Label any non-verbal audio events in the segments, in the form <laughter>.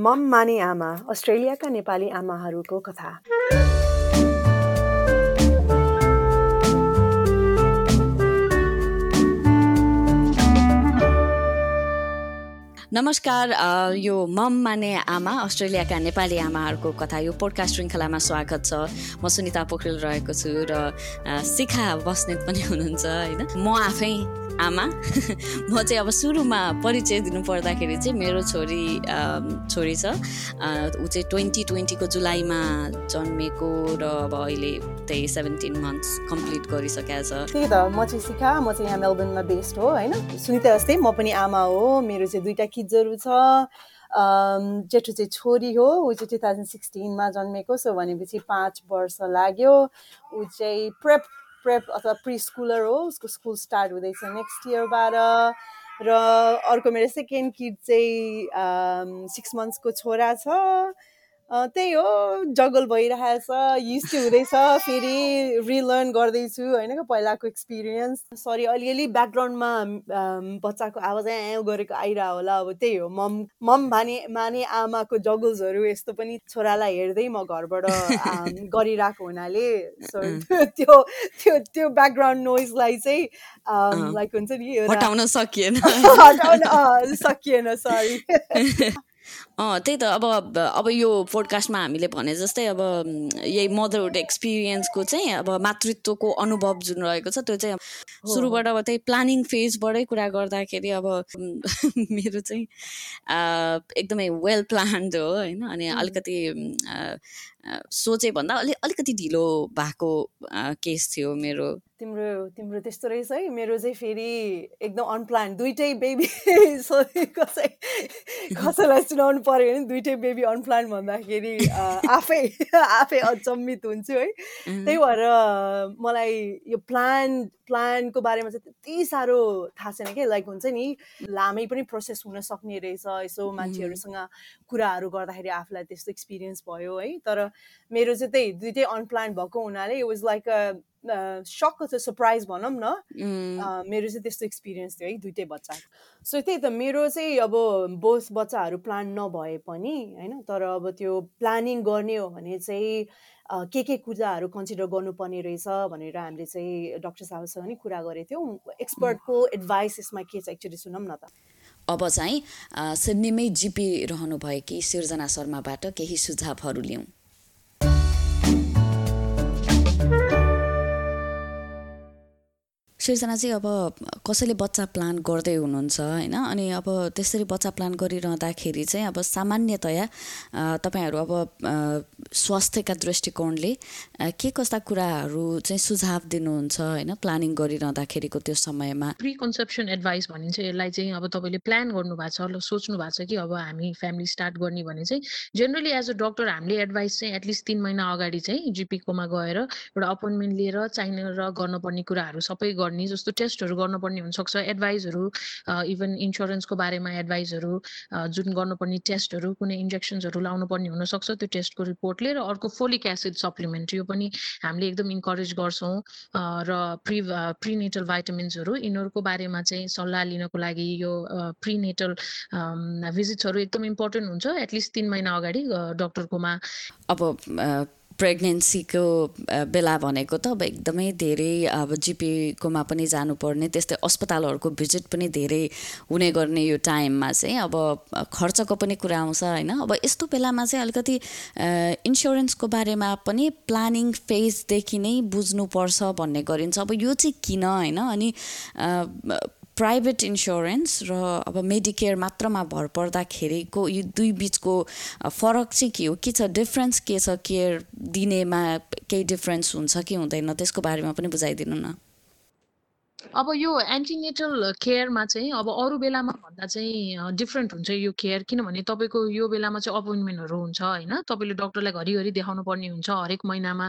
मम माने आमा अस्ट्रेलियाका नेपाली आमाहरूको कथा। नमस्कार यो मम माने आमा अस्ट्रेलियाका नेपाली आमाहरूको कथा यो पोडकास्ट श्रृङ्खलामा स्वागत छ। म सुनिता पोखरेल रहेको छु र शिखा बस्नेत पनि हुनुहुन्छ होइन? म आफै आमा। <laughs> म चाहिँ अब सुरुमा परिचय दिनु पर्दाखेरि चाहिँ मेरो छोरी छोरी छ। ऊ चाहिँ ट्वेन्टी ट्वेन्टीको जुलाईमा जन्मेको र अब अहिले त्यही सेभेन्टिन मन्थ्स कम्प्लिट गरिसकेको छ। त्यही त म चाहिँ सिका म चाहिँ यहाँ मेलबर्नमा बेस्ड हो होइन? सुनिता जस्तै म पनि आमा हो मेरो चाहिँ दुइटा किड्सहरू छ। जेठो चाहिँ छोरी हो ऊ चाहिँ टु थाउजन्ड सिक्सटिनमा जन्मेको सो भनेपछि पाँच वर्ष लाग्यो। ऊ चाहिँ प्रेप प्रेप अथवा प्रि स्कुलर हो उसको स्कुल स्टार्ट हुँदैछ नेक्स्ट इयरबाट र अर्को मेरो सेकेन्ड किड चाहिँ सिक्स मन्थ्सको छोरा छ। त्यही हो जगल भइरहेछ युज चाहिँ हुँदैछ फेरि रिलर्न गर्दैछु होइन पहिलाको एक्सपिरियन्स सरी अलिअलि ब्याकग्राउन्डमा बच्चाको आवाज एँ गरेको आइरह होला अब त्यही हो। मम मम भाने माने आमाको जगल्सहरू यस्तो पनि छोरालाई हेर्दै म घरबाट <laughs> गरिरहेको हुनाले सो <laughs> त्यो त्यो त्यो ब्याकग्राउन्ड नोइजलाई चाहिँ लाइक हुन्छ नि हटाउन सकिएन। <laughs> हटाउन सकिएन सरी अँ त्यही त अब अब यो पोडकास्टमा हामीले भने जस्तै अब यही मदरहुड एक्सपिरियन्सको चाहिँ अब मातृत्वको अनुभव जुन रहेको छ त्यो चाहिँ सुरुबाट अब त्यही प्लानिङ फेजबाटै कुरा गर्दाखेरि अब <laughs> मेरो चाहिँ एकदमै वेल प्लान्ड हो होइन। अनि अलिकति सोचे भन्दा अलि अलिकति ढिलो भएको केस थियो मेरो। तिम्रो तिम्रो त्यस्तो रहेछ है? मेरो चाहिँ फेरि एकदम अनप्लान दुइटै बेबी <laughs> कसै कसैलाई सुनाउनु पऱ्यो भने दुइटै बेबी अनप्लान भन्दाखेरि आफै आफै अचम्मित हुन्छु है। त्यही भएर मलाई यो प्लान प्लानको बारेमा चाहिँ त्यति साह्रो थाहा छैन कि? लाइक हुन्छ नि लामै पनि प्रोसेस हुन सक्ने रहेछ यसो मान्छेहरूसँग कुराहरू गर्दाखेरि आफूलाई त्यस्तो एक्सपिरियन्स भयो है। तर मेरो चाहिँ त्यही दुइटै अनप्लान भएको हुनाले इट वाज लाइक अ सक अथवा सरप्राइज भनौँ न। मेरो चाहिँ त्यस्तो एक्सपिरियन्स थियो है दुइटै बच्चा। सो त्यही त मेरो चाहिँ अब बोस बच्चाहरू प्लान नभए पनि होइन तर अब त्यो प्लानिङ गर्ने हो भने चाहिँ के के कुराहरू कन्सिडर गर्नुपर्ने रहेछ भनेर हामीले चाहिँ डक्टर साहबसँग नि कुरा गरेको थियौँ। एक्सपर्टको एडभाइस यसमा के छ एक्चुली सुनौँ न त। अब चाहिँ सिडनीमै जिपी रहनुभएकी सिर्जना शर्माबाट केही सुझावहरू लिउँ सिर्जना चाहिँ अब कसैले बच्चा प्लान गर्दै हुनुहुन्छ होइन? अनि अब त्यसरी बच्चा प्लान गरिरहँदाखेरि चाहिँ अब सामान्यतया तपाईँहरू अब स्वास्थ्यका दृष्टिकोणले के कस्ता कुराहरू चाहिँ सुझाव दिनुहुन्छ होइन? प्लानिङ गरिरहँदाखेरिको त्यो समयमा। प्रि कन्सेप्सन एडभाइस भनिन्छ यसलाई चाहिँ अब तपाईँले प्लान गर्नु भएको छ सोच्नु भएको छ कि अब हामी फ्यामिली स्टार्ट गर्ने भने चाहिँ जेनरली एज अ डक्टर हामीले एडभाइस चाहिँ एटलिस्ट तिन महिना अगाडि चाहिँ जिपीकोमा गएर एउटा अपोइन्टमेन्ट लिएर चाहिने र गर्नुपर्ने कुराहरू सबै गर्ने जस्तो टेस्टहरू गर्नुपर्ने हुनसक्छ। एडभाइसहरू इभन इन्सुरेन्सको बारेमा एडभाइसहरू जुन गर्नुपर्ने टेस्टहरू कुनै इन्जेक्सन्सहरू लाउनुपर्ने हुनसक्छ त्यो टेस्टको रिपोर्टले र अर्को फोलिक एसिड सप्लिमेन्ट यो पनि हामीले एकदम इन्करेज गर्छौँ। र प्रि प्रिनेटल भाइटामिन्सहरू यिनीहरूको बारेमा चाहिँ सल्लाह लिनको लागि यो प्रिनेटल भिजिट्सहरू एकदम इम्पोर्टेन्ट हुन्छ एटलिस्ट तिन महिना अगाडि डक्टरकोमा। अब प्रेग्नेन्सीको बेला भनेको त अब एकदमै धेरै अब जिपीकोमा पनि जानुपर्ने त्यस्तै अस्पतालहरूको भिजिट पनि धेरै हुने गर्ने यो टाइममा चाहिँ अब खर्चको पनि कुरा आउँछ होइन? अब यस्तो बेलामा चाहिँ अलिकति इन्सुरेन्सको बारेमा पनि प्लानिङ फेजदेखि नै बुझ्नुपर्छ भन्ने गरिन्छ। अब यो चाहिँ किन होइन? अनि प्राइभेट इन्सुरेन्स र अब मेडिकेयर मात्रमा भर पर्दाखेरिको यो दुई बिचको फरक चाहिँ के हो? के छ? डिफ्रेन्स के छ? केयर दिनेमा केही डिफ्रेन्स हुन्छ कि हुँदैन? त्यसको बारेमा पनि बुझाइदिनु न। अब यो एन्टिनेटल केयरमा चाहिँ अब अरू बेलामा भन्दा चाहिँ डिफ्रेन्ट हुन्छ यो केयर किनभने तपाईँको यो बेलामा चाहिँ अपोइन्टमेन्टहरू हुन्छ होइन। तपाईँले डक्टरलाई घरिघरि देखाउनु पर्ने हुन्छ हरेक महिनामा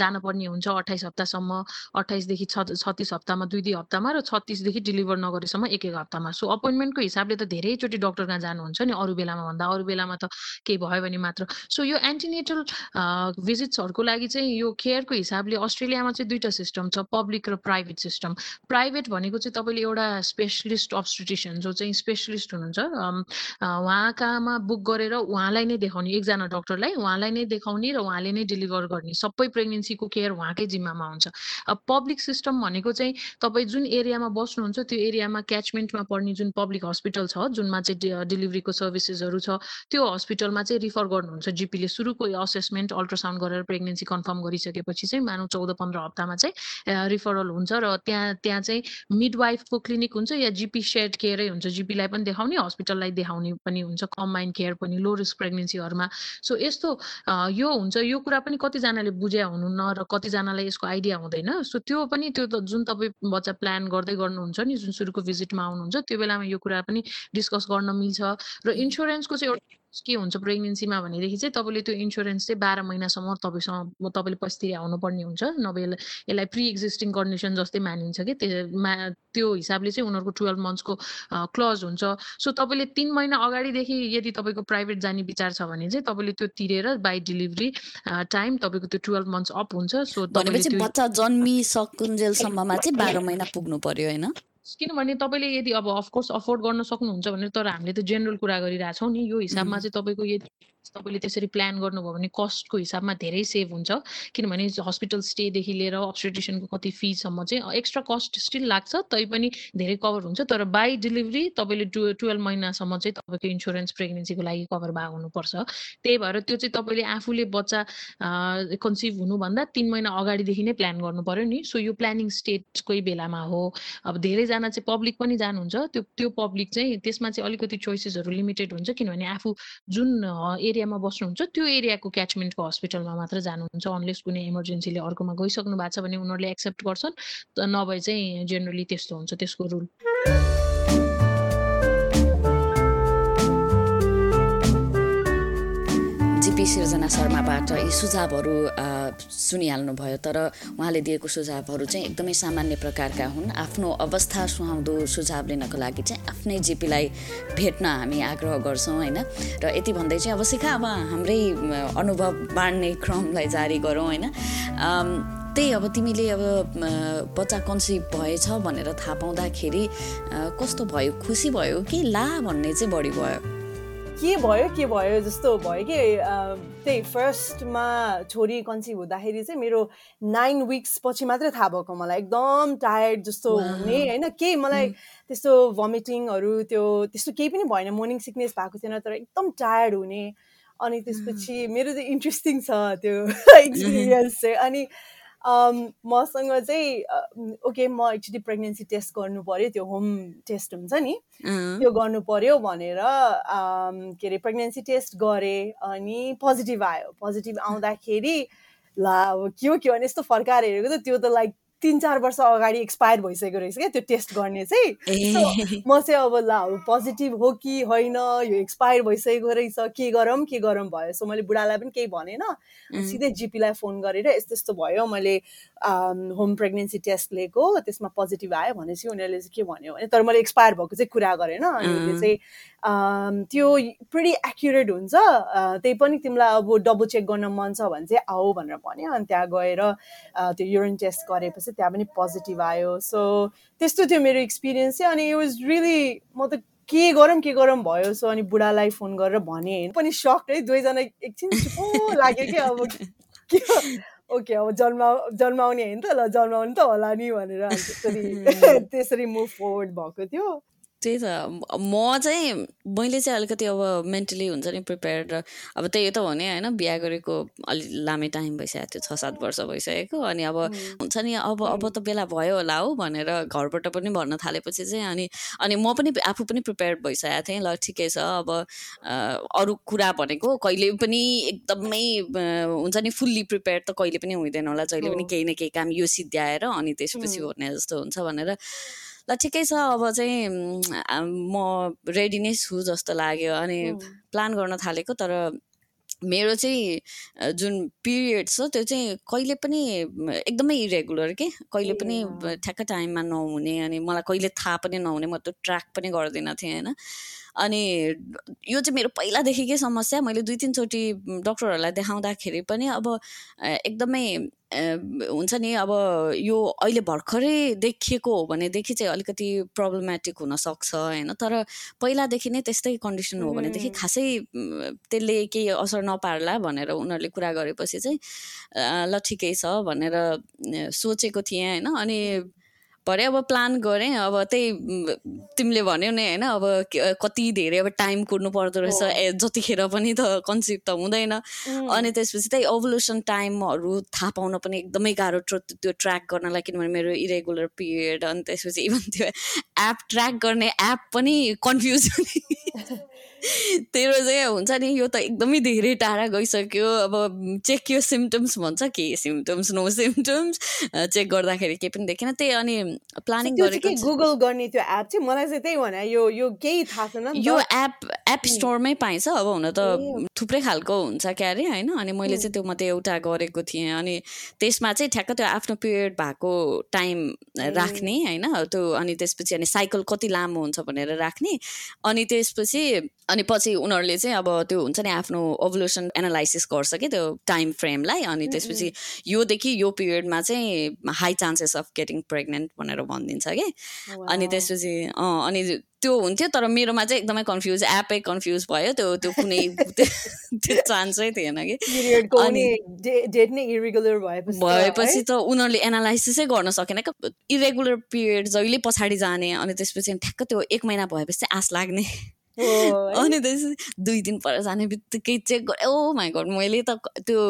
जानुपर्ने हुन्छ अठाइस हप्तासम्म अठाइसदेखि छ छत्तिस हप्तामा दुई दुई हप्तामा र छत्तिसदेखि डेलिभर नगरेसम्म एक एक हप्तामा। सो अपोइन्टमेन्टको हिसाबले त धेरैचोटि डक्टर कहाँ जानुहुन्छ नि? अरू बेलामा भन्दा अरू बेलामा त केही भयो भने मात्र। सो यो एन्टिनेटल भिजिट्सहरूको लागि चाहिँ यो केयरको हिसाबले अस्ट्रेलियामा चाहिँ दुईवटा सिस्टम छ पब्लिक र प्राइभेट सिस्टम प्राइभेट भनेको चाहिँ तपाईँले एउटा स्पेसलिस्ट अब्सटिटिसियन जो चाहिँ स्पेसलिस्ट हुनुहुन्छ उहाँकामा बुक गरेर उहाँलाई नै देखाउने एकजना डक्टरलाई उहाँलाई नै देखाउने र उहाँले नै डेलिभर गर्ने सबै प्रेग्नेन्सीको केयर उहाँकै जिम्मामा हुन्छ। अब पब्लिक सिस्टम भनेको चाहिँ तपाईँ जुन एरियामा बस्नुहुन्छ त्यो एरियामा क्याचमेन्टमा पर्ने जुन पब्लिक हस्पिटल छ जुनमा चाहिँ डेलिभरीको सर्भिसेसहरू छ त्यो हस्पिटलमा चाहिँ रिफर गर्नुहुन्छ जिपीले सुरुको असेसमेन्ट अल्ट्रासाउन्ड गरेर प्रेग्नेन्सी कन्फर्म गरिसकेपछि चाहिँ मानव चौध पन्ध्र हप्तामा चाहिँ रिफरल हुन्छ र त्यहाँ त्यहाँ चाहिँ मिडवाइफको क्लिनिक हुन्छ या जिपी सेड केयरै हुन्छ। जिपीलाई पनि देखाउने हस्पिटललाई देखाउने पनि हुन्छ कम्बाइन केयर पनि लो रिस्क प्रेग्नेन्सीहरूमा सो यस्तो यो हुन्छ। यो कुरा पनि कतिजनाले बुझ्या हुनुहुन्न र कतिजनालाई यसको आइडिया हुँदैन। सो त्यो पनि त्यो जुन तपाईँ बच्चा प्लान गर्दै गर्नुहुन्छ नि जुन सुरुको भिजिटमा आउनुहुन्छ त्यो बेलामा यो कुरा पनि डिस्कस गर्न मिल्छ। र इन्सुरेन्सको चाहिँ एउटा के हुन्छ प्रेग्नेन्सीमा भनेदेखि चाहिँ तपाईँले त्यो इन्सुरेन्स चाहिँ बाह्र महिनासम्म तपाईँसँग तपाईँले पैसा आउनुपर्ने हुन्छ। नभए यसलाई प्रि एक्जिस्टिङ कन्डिसन जस्तै मानिन्छ कि त्यो त्यो हिसाबले चाहिँ उनीहरूको टुवेल्भ मन्थ्सको क्लज हुन्छ। सो तपाईँले तिन महिना अगाडिदेखि यदि तपाईँको प्राइभेट जाने विचार छ भने चाहिँ तपाईँले त्यो तिरेर बाई डेलिभरी टाइम तपाईँको त्यो टुवेल्भ मन्थ्स अप हुन्छ। सो बच्चा जन्मिसकुन्जेलसम्ममा चाहिँ बाह्र महिना पुग्नु पर्यो होइन? किनभने तपाईँले यदि अब अफकोर्स अफोर्ड गर्न सक्नुहुन्छ भने तर हामीले त जेनरल कुरा गरिरहेछौँ नि यो हिसाबमा चाहिँ तपाईँको यदि तपाईँले त्यसरी प्लान गर्नुभयो भने कस्टको हिसाबमा धेरै सेभ हुन्छ। किनभने हस्पिटल स्टेदेखि लिएर अब्सटिटिसियनको कति फिसम्म चाहिँ एक्स्ट्रा कस्ट स्टिल लाग्छ तैपनि धेरै कभर हुन्छ। तर बाई डेलिभरी तपाईँले टु टुवेल्भ महिनासम्म चाहिँ तपाईँको इन्सुरेन्स प्रेग्नेन्सीको लागि कभर भएको हुनुपर्छ। त्यही भएर त्यो चाहिँ तपाईँले आफूले बच्चा कन्सिभ हुनुभन्दा तिन महिना अगाडिदेखि नै प्लान गर्नु पऱ्यो नि। सो यो प्लानिङ स्टेटकै बेलामा हो। अब धेरैजना चाहिँ पब्लिक पनि जानुहुन्छ। त्यो त्यो पब्लिक चाहिँ त्यसमा चाहिँ अलिकति चोइसेसहरू लिमिटेड हुन्छ। किनभने आफू जुन एरियामा बस्नुहुन्छ त्यो एरियाको क्याचमेन्टको हस्पिटलमा मात्र जानुहुन्छ। अनलेस कुनै इमर्जेन्सीले अर्कोमा गइसक्नु भएको छ भने उनीहरूले एक्सेप्ट गर्छन् नभए चाहिँ जेनरली त्यस्तो हुन्छ त्यसको रुल। पी सिर्जना शर्माबाट यी सुझावहरू सुनिहाल्नु भयो तर उहाँले दिएको सुझावहरू चाहिँ एकदमै सामान्य प्रकारका हुन्। आफ्नो अवस्था सुहाउँदो सुझाव लिनको लागि चाहिँ आफ्नै जिपीलाई भेट्न हामी आग्रह गर्छौँ होइन? र यति भन्दै चाहिँ अब सिका अब हाम्रै अनुभव बाँड्ने क्रमलाई जारी गरौँ होइन? त्यही अब तिमीले अब बच्चा कन्सिभ भएछ भनेर थाहा पाउँदाखेरि कस्तो भयो? खुसी भयो कि ला भन्ने चाहिँ बढी भयो? के भयो के भयो जस्तो भयो कि त्यही फर्स्टमा छोरी कन्सिभ हुँदाखेरि चाहिँ मेरो नाइन विक्स पछि मात्रै थाहा भएको मलाई। एकदम टायर्ड जस्तो हुने होइन? केही मलाई त्यस्तो भमिटिङहरू त्यो त्यस्तो केही पनि भएन मोर्निङ सिकनेस भएको थिएन तर एकदम टायर्ड हुने। अनि त्यसपछि मेरो चाहिँ इन्ट्रेस्टिङ छ त्यो <laughs> <laughs> एक्सपिरियन्स चाहिँ। अनि मसँग चाहिँ ओके म एकचोटि प्रेग्नेन्सी टेस्ट गर्नु पर्यो त्यो होम टेस्ट हुन्छ नि। त्यो गर्नु पर्यो भनेर के अरे प्रेग्नेन्सी टेस्ट गरेँ अनि पोजिटिभ आयो। पोजिटिभ आउँदाखेरि ला अब के हो के भने यस्तो फर्काएर हेरेको त त्यो त लाइक तिन चार वर्ष अगाडि एक्सपायर भइसकेको रहेछ क्या त्यो टेस्ट गर्ने चाहिँ। म चाहिँ अब ल पोजिटिभ हो कि होइन यो एक्सपायर भइसकेको रहेछ के गरौँ के गरौँ भयो। सो मैले बुढालाई पनि केही भनेन। सिधै जिपीलाई फोन गरेर यस्तो यस्तो भयो। मैले होम प्रेग्नेन्सी टेस्ट लिएको त्यसमा पोजिटिभ आयो भनेपछि उनीहरूले चाहिँ के भन्यो भने तर मैले एक्सपायर भएको चाहिँ कुरा गरेन। अनि चाहिँ त्यो प्रिटी एक्युरेट हुन्छ। त्यही पनि तिमीलाई अब डबल चेक गर्न मन छ भने चाहिँ आऊ भनेर भन्यो। अनि त्यहाँ गएर त्यो युरिन टेस्ट गरेपछि त्यहाँ पनि पोजिटिभ आयो। सो त्यस्तो थियो मेरो एक्सपिरियन्स चाहिँ। अनि इट वाज रियली म त के गरौँ के गरौँ भयो। सो अनि बुढालाई फोन गरेर भने पनि सक है दुवैजना एकछिन लाग्यो कि अब के ओके अब जन्मा जन्माउने होइन त ल जन्माउने त होला नि भनेर। त्यसरी <laughs> त्यसरी मुभ फोर्वर्ड भएको थियो। त्यही त। म चाहिँ मैले चाहिँ अलिकति अब मेन्टली हुन्छ नि प्रिपेयर्ड अब त्यही त हो नि होइन। बिहा गरेको अलि लामै टाइम भइसकेको थियो छ सात वर्ष भइसकेको। अनि अब हुन्छ नि अब अब त बेला भयो होला हौ भनेर घरबाट पनि भन्न थालेपछि चाहिँ अनि अनि म पनि आफू पनि प्रिपेयर्ड भइसकेको थिएँ। ल ठिकै छ अब अरू कुरा भनेको कहिले पनि एकदमै हुन्छ नि फुल्ली प्रिपेयर्ड त कहिले पनि हुँदैन होला। जहिले पनि केही न केही काम यो सिद्ध्याएर अनि त्यसपछि हुने जस्तो हुन्छ भनेर ल ठिकै छ अब चाहिँ म रेडी नै छु जस्तो लाग्यो अनि प्लान गर्न थालेको तर मेरो चाहिँ जुन पिरियड छ त्यो चाहिँ कहिले पनि एकदमै इरेगुलर के? कहिले पनि ठ्याक्क टाइममा नहुने अनि मलाई कहिले थाहा पनि नहुने म त्यो ट्र्याक पनि गर्दिनँ थिएँ होइन? अनि यो चाहिँ मेरो पहिलादेखिकै समस्या मैले दुई तिनचोटि डक्टरहरूलाई देखाउँदाखेरि पनि अब एकदमै हुन्छ नि अब यो अहिले भर्खरै देखिएको हो भनेदेखि चाहिँ अलिकति प्रब्लमेटिक हुनसक्छ होइन। तर पहिलादेखि नै त्यस्तै कन्डिसन हो भनेदेखि खासै त्यसले केही असर नपार्ला भनेर उनीहरूले कुरा गरेपछि चाहिँ ल ठिकै छ भनेर सोचेको थिएँ होइन। अनि भरे अब प्लान गरेँ। अब त्यही तिमीले भन्यौ नि होइन अब कति धेरै अब टाइम कुर्नु पर्दो रहेछ। ए जतिखेर पनि त कन्सिभ त हुँदैन। अनि त्यसपछि त्यही ओभल्युसन टाइमहरू थाहा पाउन पनि एकदमै गाह्रो त्यो ट्र्याक गर्नलाई किनभने मेरो इरेगुलर पिरियड अनि त्यसपछि इभन त्यो एप ट्र्याक गर्ने एप पनि कन्फ्युज <laughs> तेरो चाहिँ हुन्छ नि यो त एकदमै धेरै टाढा गइसक्यो। अब चेक यो सिम्टम्स भन्छ के? सिम्टम्स नो सिम्टम्स चेक गर्दाखेरि केही पनि देखेन त्यही अनि प्लानिङ गरेको गुगल गर्ने त्यो एप चाहिँ? मलाई चाहिँ त्यही भने यो यो केही थाहा छैन यो एप एप स्टोरमै पाइन्छ। अब हुन त थुप्रै खालको हुन्छ क्यारे होइन? अनि मैले चाहिँ त्यो मात्रै एउटा गरेको थिएँ। अनि त्यसमा चाहिँ ठ्याक्क त्यो आफ्नो पिरियड भएको टाइम राख्ने होइन? त्यो अनि त्यसपछि अनि साइकल कति लामो हुन्छ भनेर राख्ने। अनि त्यसपछि अनि पछि उनीहरूले चाहिँ अब त्यो हुन्छ नि आफ्नो ओभल्युसन एनालाइसिस गर्छ कि त्यो टाइम फ्रेमलाई अनि त्यसपछि योदेखि यो पिरियडमा चाहिँ high chances of getting pregnant भनेर भनिदिन्छ कि। अनि त्यसपछि अँ अनि त्यो हुन्थ्यो तर मेरोमा चाहिँ एकदमै कन्फ्युज एपै कन्फ्युज भयो त्यो त्यो कुनै <laughs> त्यो चान्सै थिएन कि। भएपछि त उनीहरूले एनालाइसिसै गर्न सकेन क्या। इरेगुलर पिरियड जहिले पछाडि जाने अनि त्यसपछि ठ्याक्क त्यो एक महिना भएपछि चाहिँ आश लाग्ने। अनि त्यसपछि दुई दिन पर जाने बित्तिकै चेक गरेँ ओ माई गड मैले त त्यो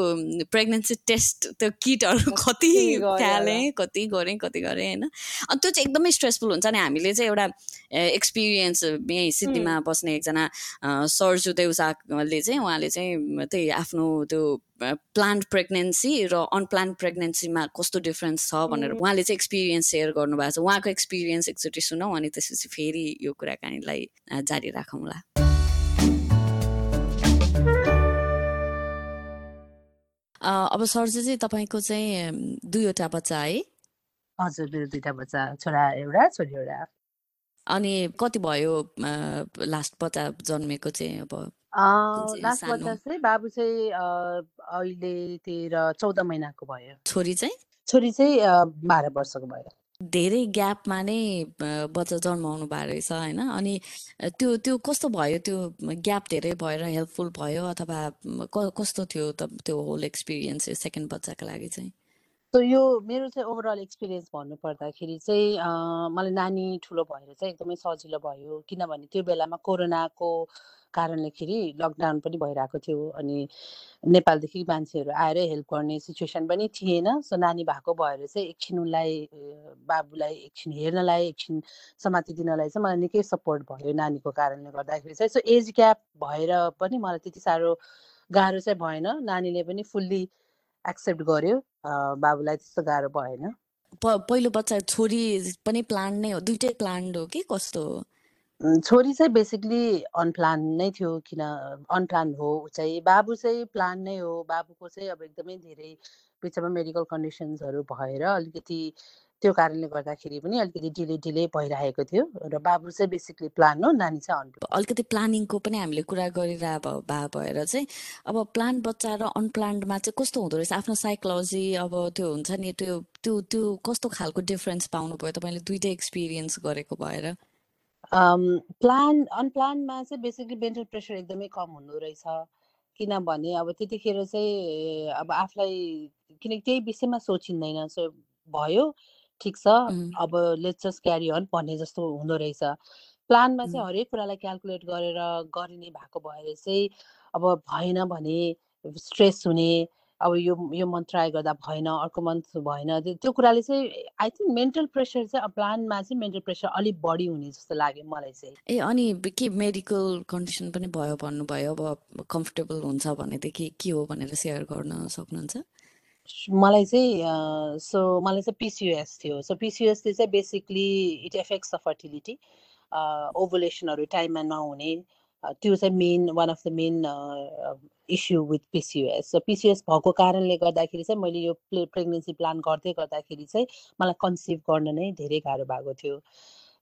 प्रेग्नेन्सी टेस्ट त्यो किटहरू कति फ्यालेँ कति गरेँ कति गरेँ होइन। अनि त्यो चाहिँ एकदमै स्ट्रेसफुल हुन्छ नि हामीले चाहिँ एउटा एक्सपिरियन्स यहीँ सिद्धिमा बस्ने एकजना सरजु देउसाले चाहिँ उहाँले चाहिँ त्यही आफ्नो त्यो प्लान्ट प्रेग्नेन्सी र अनप्लान्ट प्रेग्नेन्सीमा कस्तो डिफ्रेन्स छ भनेर उहाँले चाहिँ एक्सपिरियन्स सेयर गर्नुभएको छ। उहाँको एक्सपिरियन्स एकचोटि सुनौँ अनि त्यसपछि फेरि यो कुराकानीलाई जारी राखौँला। अब सरजी चाहिँ तपाईँको चाहिँ दुईवटा बच्चा है? हजुर मेरो दुईवटा बच्चा छोरा एउटा छोरी एउटा अनि कति भयो लास्ट बच्चा जन्मेको चाहिँ अब लास्ट बच्चा चाहिँ बाबु चाहिँ अहिले तेह्र चौध महिनाको भयो। छोरी चाहिँ? छोरी चाहिँ बाह्र वर्षको भयो। धेरै ग्यापमा नै बच्चा जन्माउनु भएको रहेछ होइन? अनि त्यो त्यो कस्तो भयो? त्यो ग्याप धेरै भएर हेल्पफुल भयो अथवा कस्तो थियो त त्यो होल एक्सपिरियन्स सेकेन्ड बच्चाको लागि चाहिँ? सो यो मेरो चाहिँ ओभरअल एक्सपिरियन्स भन्नु पर्दाखेरि चाहिँ मलाई नानी ठुलो भएर चाहिँ एकदमै सजिलो भयो। किनभने त्यो बेलामा कोरोनाको कारणलेखेरि लकडाउन पनि भइरहेको थियो अनि नेपालदेखि मान्छेहरू आएर हेल्प गर्ने सिचुएसन पनि थिएन। सो नानी भएको भएर चाहिँ एकछिन उसलाई बाबुलाई एकछिन हेर्नलाई एकछिन समाति दिनलाई चाहिँ मलाई निकै सपोर्ट भयो नानीको कारणले गर्दाखेरि चाहिँ। सो एज ग्याप भएर पनि मलाई त्यति साह्रो गाह्रो चाहिँ भएन। नानीले पनि फुल्ली एक्सेप्ट गर्यो। बाबुलाई त्यस्तो गाह्रो भएन। पहिलो बच्चा छोरी पनि प्लान नै हो दुइटै प्लान्ड हो कि कस्तो हो? छोरी चाहिँ बेसिकली अनप्लान नै थियो किन अनप्लान हो चाहिँ। बाबु चाहिँ प्लान नै हो बाबुको चाहिँ अब एकदमै धेरै बिचमा मेडिकल कन्डिसन्सहरू भएर अलिकति त्यो कारणले गर्दाखेरि पनि अलिकति डिले डिले भइरहेको थियो र बाबु चाहिँ बेसिकली प्लान हो नानी चाहिँ अलिकति प्लानिङको पनि हामीले कुरा गरिरह भए भएर चाहिँ अब प्लान बच्चा र अनप्लान्डमा चाहिँ कस्तो हुँदो रहेछ? आफ्नो साइकोलोजी अब त्यो हुन्छ नि त्यो त्यो त्यो कस्तो खालको डिफरेन्स पाउनुभयो तपाईँले दुइटै एक्सपिरियन्स गरेको भएर? प्लान अनप्लानमा चाहिँ बेसिकली मेन्टल प्रेसर एकदमै कम हुँदो रहेछ। किनभने अब त्यतिखेर चाहिँ अब आफूलाई किनकि त्यही विषयमा सोचिँदैन सो भयो। ठिक छ? अब लेट्स जस्ट क्यारी अन भन्ने जस्तो हुँदो रहेछ। प्लानमा चाहिँ हरेक कुरालाई क्यालकुलेट गरेर गरिने भएको भएर चाहिँ अब भएन भने स्ट्रेस हुने अब यो यो मन्थ ट्राई गर्दा भएन अर्को मन्थ भएन त्यो कुराले चाहिँ आई थिङ्क मेन्टल प्रेसर चाहिँ प्लानमा चाहिँ मेन्टल प्रेसर अलिक बढी हुने जस्तो लाग्यो मलाई चाहिँ। ए अनि के मेडिकल कन्डिसन पनि भयो भन्नुभयो अब कम्फर्टेबल हुन्छ भनेदेखि के हो भनेर सेयर गर्न सक्नुहुन्छ? मलाई चाहिँ सो मलाई चाहिँ पिसियुएस थियो। सो पिसियुएसले चाहिँ basically it affects the fertility ओभुलेसनहरू टाइममा नहुने। त्यो चाहिँ main one of the main issue with PCOS so PCOS भएको कारणले गर्दाखेरि चाहिँ मैले यो प्रेग्नेन्सी प्लान गर्दै गर्दाखेरि चाहिँ मलाई कन्सिभ गर्न नै धेरै गाह्रो भएको थियो।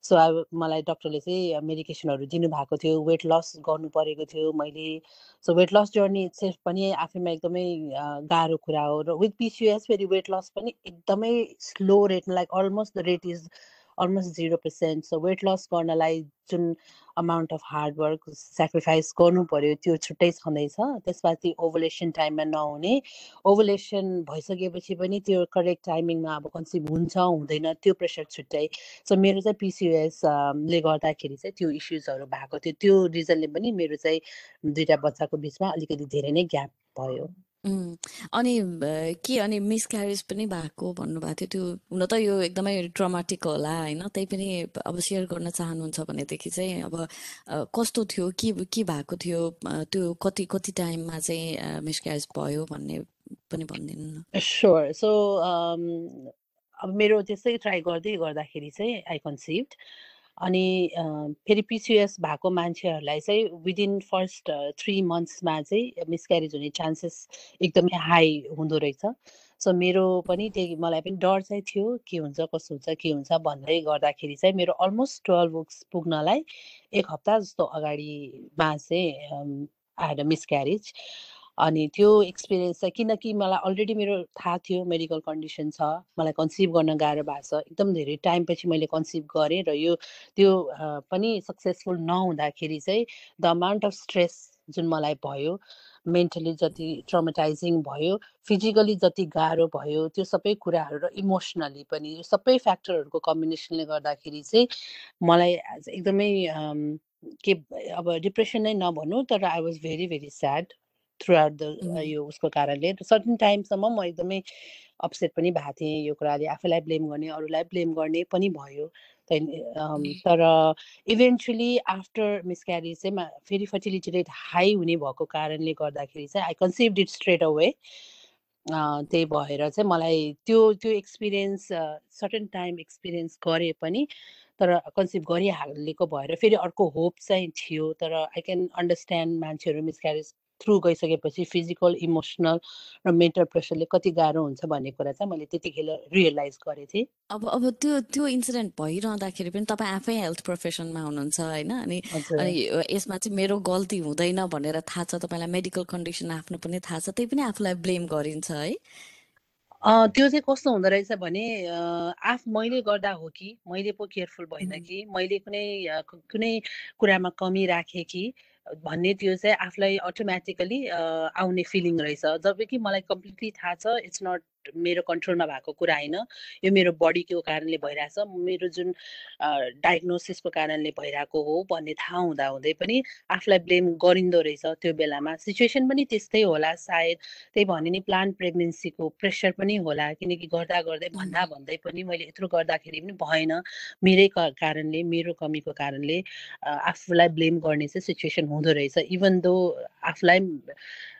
सो अब मलाई डक्टरले चाहिँ मेडिकेसनहरू दिनुभएको थियो वेट लस गर्नु परेको थियो मैले। So weight loss journey self पनि आफैमा एकदमै गाह्रो कुरा हो र विथ पिसिएस फेरि वेट लस पनि एकदमै slow rate like almost the rate is almost zero percent so weight loss गर्नलाई जुन अमाउन्ट अफ हार्डवर्क सेक्रिफाइस गर्नु पऱ्यो त्यो छुट्टै छँदैछ। त्यसपछि ओभुलेसन टाइममा नहुने। ओभुलेसन भइसकेपछि पनि त्यो करेक्ट टाइमिङमा अब कन्सिभ हुन्छ हुँदैन त्यो प्रेसर छुट्टै। सो मेरो चाहिँ पिसिओएसले गर्दाखेरि चाहिँ त्यो इस्युजहरू भएको थियो। त्यो रिजनले पनि मेरो चाहिँ दुइटा बच्चाको बिचमा अलिकति धेरै नै ग्याप भयो। अनि के अनि मिसक्यारेज पनि भएको भन्नुभएको थियो त्यो हुन त यो एकदमै ट्रमाटिक होला होइन? त्यही पनि अब सेयर गर्न चाहनुहुन्छ भनेदेखि चाहिँ अब कस्तो थियो के के भएको थियो त्यो कति कति टाइममा चाहिँ मिसक्यारेज भयो भन्ने पनि भनिदिनु न। स्योर सो अब मेरो त्यस्तै ट्राई गर्दै गर्दाखेरि चाहिँ आई कन्सिभ्ड अनि फेरि पिसिएस भएको मान्छेहरूलाई चाहिँ विदिन फर्स्ट थ्री मन्थ्समा चाहिँ मिसक्यारेज हुने चान्सेस एकदमै हाई हुँदो रहेछ। सो मेरो पनि त्यही मलाई पनि डर चाहिँ थियो के हुन्छ कसो हुन्छ के हुन्छ भन्दै गर्दाखेरि चाहिँ मेरो अलमोस्ट टुवेल्भ बुक्स पुग्नलाई एक हप्ता जस्तो अगाडिमा चाहिँ आएर मिसक्यारेज अनि त्यो एक्सपिरियन्स चाहिँ किनकि मलाई अलरेडी मेरो थाहा थियो मेडिकल कन्डिसन छ मलाई कन्सिभ गर्न गाह्रो भएको छ। एकदम धेरै टाइमपछि मैले कन्सिभ गरेँ र यो त्यो पनि सक्सेसफुल नहुँदाखेरि चाहिँ द अमाउन्ट अफ स्ट्रेस जुन मलाई भयो मेन्टली जति ट्रमाटाइजिङ भयो फिजिकली जति गाह्रो भयो त्यो सबै कुराहरू र इमोसनली पनि यो सबै फ्याक्टरहरूको कम्बिनेसनले गर्दाखेरि चाहिँ मलाई एकदमै के अब डिप्रेसन नै नभनौँ तर I was very very sad throughout the यो उसको कारणले। सर्टन टाइमसम्म म एकदमै अपसेट पनि भएको थिएँ यो कुराले। आफैलाई ब्लेम गर्ने अरूलाई ब्लेम गर्ने पनि भयो। तर इभेन्चुली आफ्टर मिसक्यारेज चाहिँ फेरि फर्टिलिटी रेट हाई हुने भएको कारणले गर्दाखेरि चाहिँ I conceive it straight away त्यही भएर चाहिँ मलाई त्यो त्यो एक्सपिरियन्स सर्टन टाइम एक्सपिरियन्स गरे पनि तर कन्सिभ गरिहालेको भएर फेरि अर्को होप चाहिँ थियो। तर आई क्यान अन्डरस्ट्यान्ड मान्छेहरू मिसक्यारेज थ्रु गइसकेपछि फिजिकल इमोसनल र मेन्टल प्रेसरले कति गाह्रो हुन्छ भन्ने कुरा चाहिँ मैले त्यतिखेर रियलाइज गरेको थिएँ। अब अब त्यो त्यो इन्सिडेन्ट भइरहँदाखेरि पनि तपाईँ आफै हेल्थ प्रोफेसनमा हुनुहुन्छ होइन अनि अनि यसमा चाहिँ मेरो गल्ती हुँदैन भनेर थाहा छ तपाईँलाई मेडिकल कन्डिसन आफ्नो पनि थाहा छ त्यही पनि आफूलाई ब्लेम गरिन्छ है। त्यो चाहिँ कस्तो हुँदो रहेछ भने आफ मैले गर्दा हो कि मैले पो केयरफुल भएन कि मैले कुनै कुनै कुरामा कमी राखेँ कि भन्ने त्यो चाहिँ आफूलाई अटोमेटिकली आउने फिलिङ रहेछ। जब कि मलाई कम्प्लिटली थाहा छ इट्स नट मेरो कन्ट्रोलमा भएको कुरा होइन। यो मेरो बडीको कारणले भइरहेछ। मेरो जुन डायग्नोसिसको कारणले भइरहेको हो भन्ने थाहा हुँदा हुँदै पनि आफूलाई ब्लेम गरिँदो रहेछ त्यो बेलामा। सिचुएसन पनि त्यस्तै होला सायद। त्यही भने नि प्लान प्रेग्नेन्सीको प्रेसर पनि होला। किनकि गर्दा गर्दै भन्दा भन्दै पनि मैले यत्रो गर्दाखेरि पनि भएन। मेरै कारणले मेरो कमीको कारणले आफूलाई ब्लेम गर्ने चाहिँ सिचुएसन हुँदो रहेछ। इभन दो आफूलाई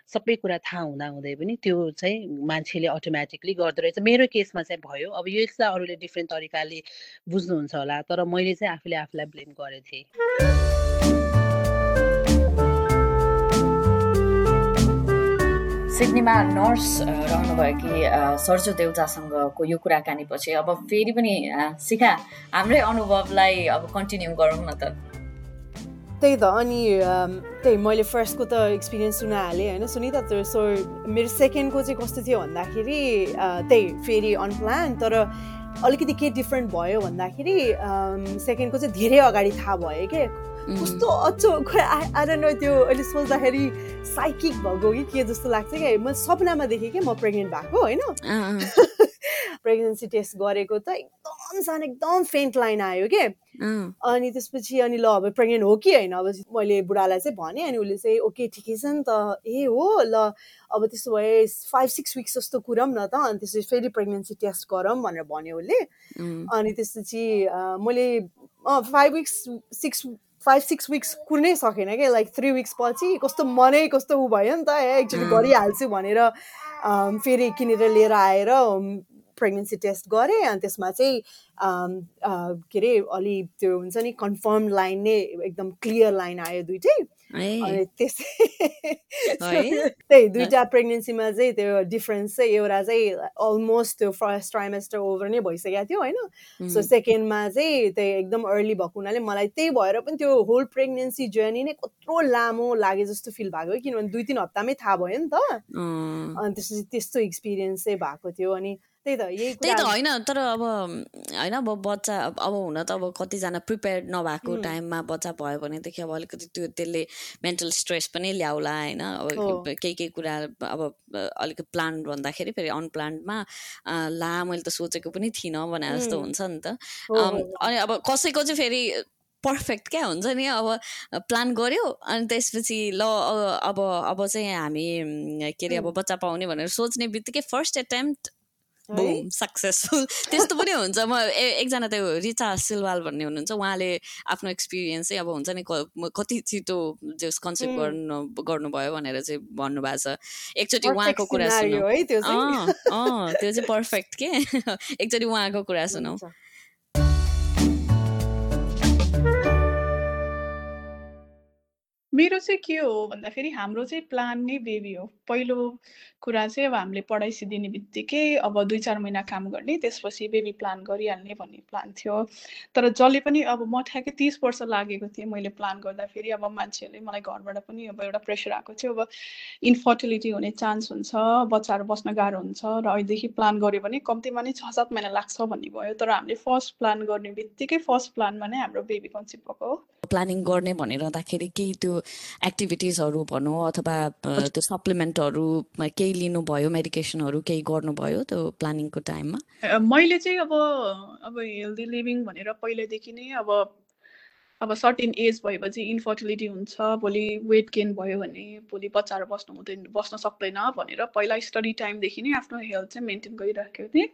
सबै कुरा थाहा हुँदा हुँदै पनि त्यो चाहिँ मान्छेले अटोमेटिकली गर्दो रहेछ। मेरो केसमा चाहिँ भयो। अब यो चाहिँ अरूले डिफ्रेन्ट तरिकाले बुझ्नुहुन्छ होला तर मैले चाहिँ आफूले आफूलाई ब्लेम गरेको थिएँ। सिडनीमा नर्स रहनुभएकी सर्जो देउतासँगको यो कुराकानी पछि अब फेरि पनि सिका हाम्रै अनुभवलाई अब कन्टिन्यू गरौँ न त। त्यही त अनि त्यही मैले फर्स्टको त एक्सपिरियन्स सुनाइहालेँ होइन? सुनिता त सो मेरो सेकेन्डको चाहिँ कस्तो थियो भन्दाखेरि त्यही फेरि अनप्लान तर अलिकति के डिफ्रेन्ट भयो भन्दाखेरि सेकेन्डको चाहिँ धेरै अगाडि थाहा भयो क्या कस्तो अचो खोइ आएर न त्यो अहिले सोच्दाखेरि साइकिक भएको कि के जस्तो लाग्छ क्या म सपनामा देखेँ कि म प्रेग्नेन्ट भएको होइन? <laughs> प्रेग्नेन्सी टेस्ट गरेको त एकदम सानो एकदम फेन्ट लाइन आयो के? अनि त्यसपछि अनि ल अब प्रेग्नेन्ट हो कि होइन? अब मैले बुढालाई चाहिँ भनेँ अनि उसले चाहिँ ओके ठिकै छ नि त। ए हो ल अब त्यसो भए फाइभ सिक्स विक्स जस्तो कुरौँ न त अनि त्यसपछि फेरि प्रेग्नेन्सी टेस्ट गरौँ भनेर भन्यो उसले। अनि त्यसपछि मैले five weeks six five six weeks कुर्नै सकेन क्या लाइक थ्री विक्स पछि कस्तो मनै कस्तो ऊ भयो नि त एकचोटि गरिहाल्छु भनेर फेरि किनेर लिएर आएर प्रेग्नेन्सी टेस्ट गरेँ अनि त्यसमा चाहिँ के अरे अलि त्यो हुन्छ नि कन्फर्म लाइन नै एकदम क्लियर लाइन आयो दुइटै। अनि <laughs> त्यही दुइटा प्रेग्नेन्सीमा चाहिँ त्यो डिफरेन्स चाहिँ एउटा चाहिँ अलमोस्ट त्यो फर्स्ट ट्राइमेस्टर ओभर नै भइसकेको थियो होइन? सो सेकेन्डमा चाहिँ त्यही एकदम अर्ली भएको हुनाले मलाई त्यही भएर पनि त्यो होल प्रेग्नेन्सी जर्नी नै कत्रो लामो लागे जस्तो फिल भएको किनभने दुई तिन हप्तामै थाहा भयो नि त। अनि त्यसपछि त्यस्तो एक्सपिरियन्स चाहिँ भएको थियो अनि त्यही त यही त्यही त होइन तर अब होइन अब बच्चा अब हुन त अब कतिजना प्रिपेयर्ड नभएको टाइममा बच्चा भयो भनेदेखि अब अलिकति त्यो त्यसले मेन्टल स्ट्रेस पनि ल्याउला होइन। अब केही केही कुरा अब अलिकति प्लान भन्दाखेरि फेरि अनप्लान्डमा ला मैले त सोचेको पनि थिइनँ भने जस्तो हुन्छ नि त। अनि अब कसैको चाहिँ फेरि पर्फेक्ट क्या हुन्छ नि अब प्लान गऱ्यो अनि त्यसपछि ल अब अब चाहिँ हामी के अरे अब बच्चा पाउने भनेर सोच्ने बित्तिकै फर्स्ट एटेम्प्ट बुम सक्सेसफुल <laughs> त्यस्तो पनि हुन्छ। म एकजना त्यो रिचा सिलवाल भन्ने हुनुहुन्छ। उहाँले आफ्नो एक्सपिरियन्स चाहिँ अब हुन्छ नि कति छिटो जस कन्सेप्ट गर्नु गर्नुभयो भनेर चाहिँ भन्नुभएको छ। एकचोटि उहाँको कुरा सुनौ। त्यो चाहिँ। पर्फेक्ट के? <laughs> एकचोटि उहाँको कुरा <laughs> सुनौ। मेरो चाहिँ के हो भन्दाखेरि हाम्रो चाहिँ प्लान नै बेबी हो। पहिलो कुरा चाहिँ अब हामीले पढाइ सिद्धिने बित्तिकै अब दुई चार महिना काम गर्ने त्यसपछि बेबी प्लान गरिहाल्ने भन्ने प्लान थियो। तर जसले पनि अब म ठ्याक्कै तिस वर्ष लागेको थिएँ मैले प्लान गर्दाखेरि। अब मान्छेहरूले मलाई घरबाट पनि अब एउटा प्रेसर आएको थियो। अब इन्फर्टिलिटी हुने चान्स हुन्छ बच्चाहरू बस्न गाह्रो हुन्छ र अहिलेदेखि प्लान गऱ्यो भने कम्तीमा नै छ सात महिना लाग्छ भन्ने भयो। तर हामीले फर्स्ट प्लान गर्ने बित्तिकै फर्स्ट प्लानमा नै हाम्रो बेबी कन्सिभ भएको हो। प्लानिङ गर्ने भनिरहँदाखेरि केही त्यो एक्टिभिटिजहरू भनौँ अथवा त्यो सप्लिमेन्टहरू केही लिनुभयो मेडिकेसनहरू केही गर्नुभयो त्यो प्लानिङको टाइममा? मैले चाहिँ अब अब हेल्दी लिभिङ भनेर पहिल्यैदेखि नै अब अब सर्टेन एज भएपछि इन्फर्टिलिटी हुन्छ भोलि वेट गेन भयो भने भोलि बच्चाहरू बस्नु हुँदैन बस्न सक्दैन भनेर पहिला स्टडी टाइमदेखि नै आफ्नो हेल्थ चाहिँ मेन्टेन गरिराखेको थिएँ।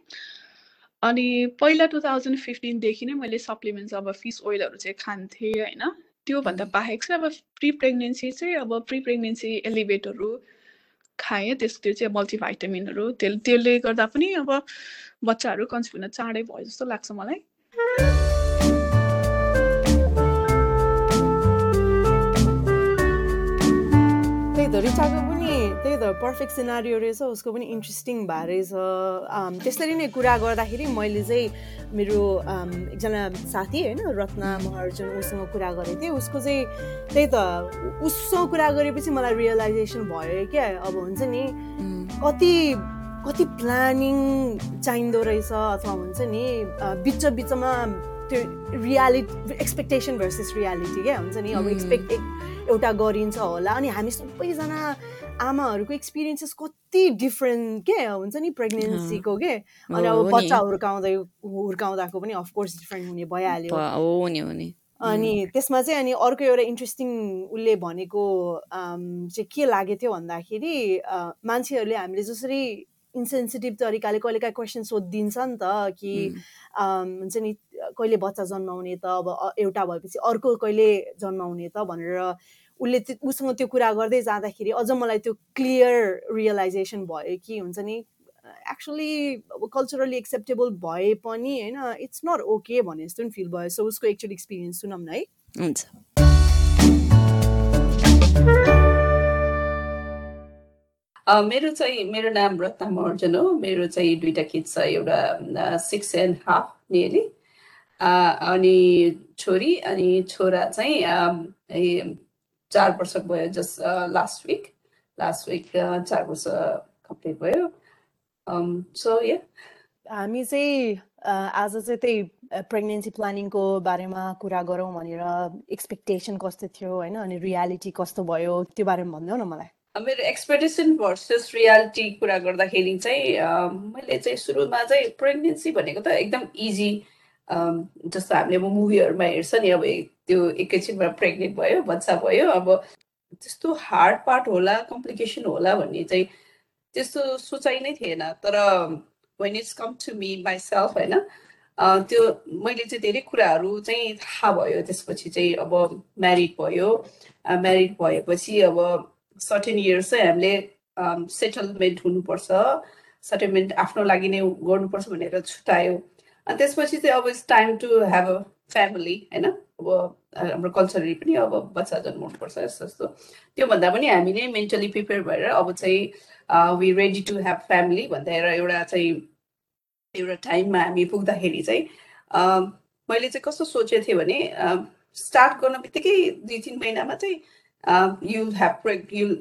अनि पहिला टु थाउजन्ड फिफ्टिनदेखि नै मैले सप्लिमेन्ट्स अब फिस ओइलहरू चाहिँ खान्थेँ होइन। त्योभन्दा बाहेक चाहिँ अब प्रि प्रेग्नेन्सी चाहिँ अब प्रि प्रेग्नेन्सी एलिभेटहरू खाएँ। त्यस त्यो चाहिँ मल्टिभाइटामिनहरू। त्यसले त्यसले गर्दा पनि अब बच्चाहरू कन्सिभ हुन चाँडै भयो जस्तो लाग्छ मलाई। त रिचाको पनि त्यही त पर्फेक्ट सिनारियो रहेछ उसको पनि इन्ट्रेस्टिङ भए रहेछ। त्यसरी नै कुरा गर्दाखेरि मैले चाहिँ मेरो एकजना साथी होइन रत्ना महर्जन उसँग कुरा गरेको थिएँ। उसको चाहिँ त्यही त उसँग कुरा गरेपछि मलाई रियलाइजेसन भयो क्या अब हुन्छ नि कति कति प्लानिङ चाहिँदो रहेछ अथवा हुन्छ नि बिच बिचमा त्यो रियालिटी एक्सपेक्टेसन भर्सेस रियालिटी क्या हुन्छ नि अब एक्सपेक्ट एउटा गरिन्छ होला। अनि हामी सबैजना आमाहरूको एक्सपिरियन्सेस कति डिफ्रेन्ट के? हुन्छ नि प्रेग्नेन्सीको के? अनि अब बच्चा हुर्काउँदै हुर्काउँदाको पनि अफकोर्स डिफ्रेन्ट हुने भइहाल्यो। अनि त्यसमा चाहिँ अनि अर्को एउटा इन्ट्रेस्टिङ उसले भनेको चाहिँ के लागेको थियो भन्दाखेरि मान्छेहरूले हामीले जसरी इन्सेन्सिटिभ तरिकाले कहिले काहीँ क्वेसन सोधिदिन्छ नि त कि हुन्छ नि कहिले बच्चा जन्माउने त अब एउटा भएपछि अर्को कहिले जन्माउने त भनेर उसले उसँग त्यो कुरा गर्दै जाँदाखेरि अझ मलाई त्यो क्लियर रियलाइजेसन भयो कि हुन्छ नि? एक्चुली अब कल्चरली एक्सेप्टेबल भए पनि होइन इट्स नट ओके भने जस्तो पनि फिल भयो। सो उसको एक्चुअली एक्सपिरियन्स सुनौँ न है। हुन्छ। मेरो चाहिँ मेरो नाम रत्ना महर्जन हो। मेरो चाहिँ दुइटा किड छ एउटा सिक्स एन्ड हाफ नियरली अनि छोरी अनि छोरा चाहिँ चार वर्ष भयो जस लास्ट विक लास्ट विक चार वर्ष कम्प्लिट भयो। सो या हामी चाहिँ आज चाहिँ त्यही प्रेग्नेन्सी प्लानिङको बारेमा कुरा गरौँ भनेर एक्सपेक्टेसन कस्तो थियो होइन? अनि रियालिटी कस्तो भयो त्यो बारेमा भनिदेऊ न मलाई। मेरो एक्सपेक्टेसन भर्सेस रियालिटी कुरा गर्दाखेरि चाहिँ मैले चाहिँ सुरुमा चाहिँ प्रेग्नेन्सी भनेको त एकदम इजी जस्तो हामीले अब मुभीहरूमा हेर्छ नि अब त्यो एकैछिनमा प्रेग्नेन्ट भयो बच्चा भयो अब त्यस्तो हार्ड पार्ट होला कम्प्लिकेसन होला भन्ने चाहिँ त्यस्तो सोचाइ नै थिएन। तर when it's come to me myself होइन त्यो मैले चाहिँ धेरै कुराहरू चाहिँ थाहा भयो। त्यसपछि चाहिँ अब म्यारिड भयो। म्यारिड भएपछि अब सर्टेन इयर्स चाहिँ हामीले सेटलमेन्ट हुनुपर्छ। सेटलमेन्ट आफ्नो लागि नै गर्नुपर्छ भनेर छुट्यायो। अनि त्यसपछि चाहिँ अब it's time to have a family होइन? अब हाम्रो कल्चरली पनि अब बच्चा जन्माउनुपर्छ यस्तो यस्तो त्योभन्दा पनि हामी नै मेन्टली प्रिपेयर भएर अब चाहिँ we ready to have family भनेर एउटा चाहिँ एउटा टाइममा हामी पुग्दाखेरि चाहिँ मैले चाहिँ कस्तो सोचेको थिएँ भने स्टार्ट गर्न बित्तिकै दुई तिन महिनामा चाहिँ ह्याभ प्रेग युल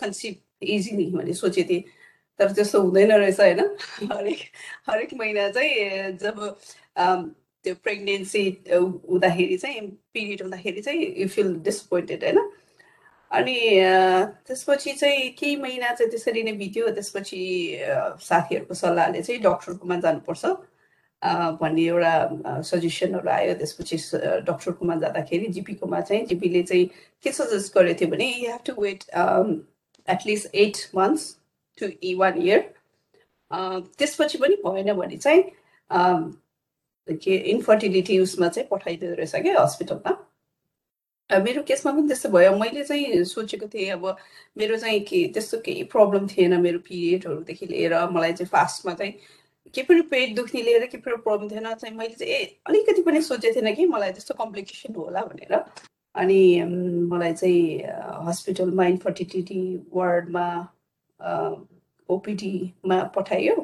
कन्सिभ इजिली भने सोचेको थिएँ। तर त्यस्तो हुँदैन रहेछ होइन? हरेक हरेक महिना चाहिँ जब त्यो प्रेग्नेन्सी हुँदाखेरि चाहिँ पिरियड हुँदाखेरि चाहिँ यु फिल डिसपोइन्टेड होइन? अनि त्यसपछि चाहिँ केही महिना चाहिँ त्यसरी नै बित्यो। त्यसपछि साथीहरूको सल्लाहले चाहिँ डक्टरकोमा जानुपर्छ। भन्ने एउटा सजेसनहरू आयो। त्यसपछि डक्टरकोमा जाँदाखेरि जिपीकोमा चाहिँ जिपीले चाहिँ के सजेस्ट गरेको थियो भने you have to wait at least eight months to one year त्यसपछि पनि भएन भने चाहिँ के इन्फर्टिलिटी उसमा चाहिँ पठाइदिँदो रहेछ क्या हस्पिटलमा मेरो केसमा पनि त्यस्तो भयो। मैले चाहिँ सोचेको थिएँ अब मेरो चाहिँ के त्यस्तो केही प्रब्लम थिएन मेरो पिरियडहरूदेखि लिएर। मलाई चाहिँ फास्टमा चाहिँ के पनि पेट दुख्ने लिएर के पनि प्रब्लम थिएन। चाहिँ मैले चाहिँ ए अलिकति पनि सोचेको थिएन कि मलाई त्यस्तो कम्प्लिकेसन होला भनेर। अनि मलाई चाहिँ हस्पिटलमा इन्फर्टिलिटी वार्डमा ओपिडीमा पठायो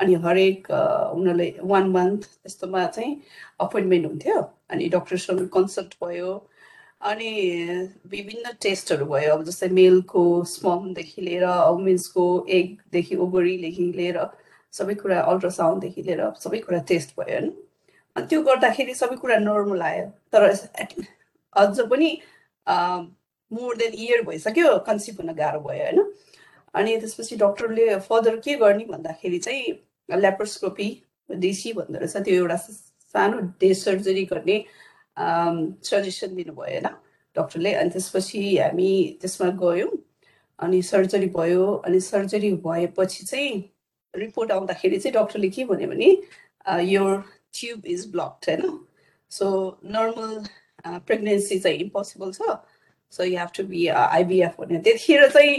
अनि हरेक उनीहरूले वान मन्थ त्यस्तोमा चाहिँ अपोइन्टमेन्ट हुन्थ्यो। अनि डक्टरसँग कन्सल्ट भयो। अनि विभिन्न टेस्टहरू भयो। अब जस्तै मेलको स्ममदेखि लिएर वुमेन्सको एगदेखि ओभरीदेखि लिएर सबै कुरा अल्ट्रासाउन्डदेखि लिएर सबै कुरा टेस्ट भयो होइन अनि त्यो गर्दाखेरि सबै कुरा नर्मल आयो। तर अझ पनि मोर देन इयर भइसक्यो। कन्सिभ हुन गाह्रो भयो होइन? अनि त्यसपछि डक्टरले फर्दर के गर्ने भन्दाखेरि चाहिँ ल्याप्रोस्कोपी डिसी भन्दो रहेछ। त्यो एउटा सानो डे सर्जरी गर्ने सजेसन दिनुभयो होइन डक्टरले। अनि त्यसपछि हामी त्यसमा गयौँ अनि सर्जरी भयो। अनि सर्जरी भएपछि चाहिँ रिपोर्ट आउँदाखेरि चाहिँ डक्टरले के भन्यो भने यो ट्युब इज ब्लक्ड होइन। सो नर्मल प्रेग्नेन्सी चाहिँ इम्पोसिबल छ। So you have to be IVF भन्यो त्यतिखेर चाहिँ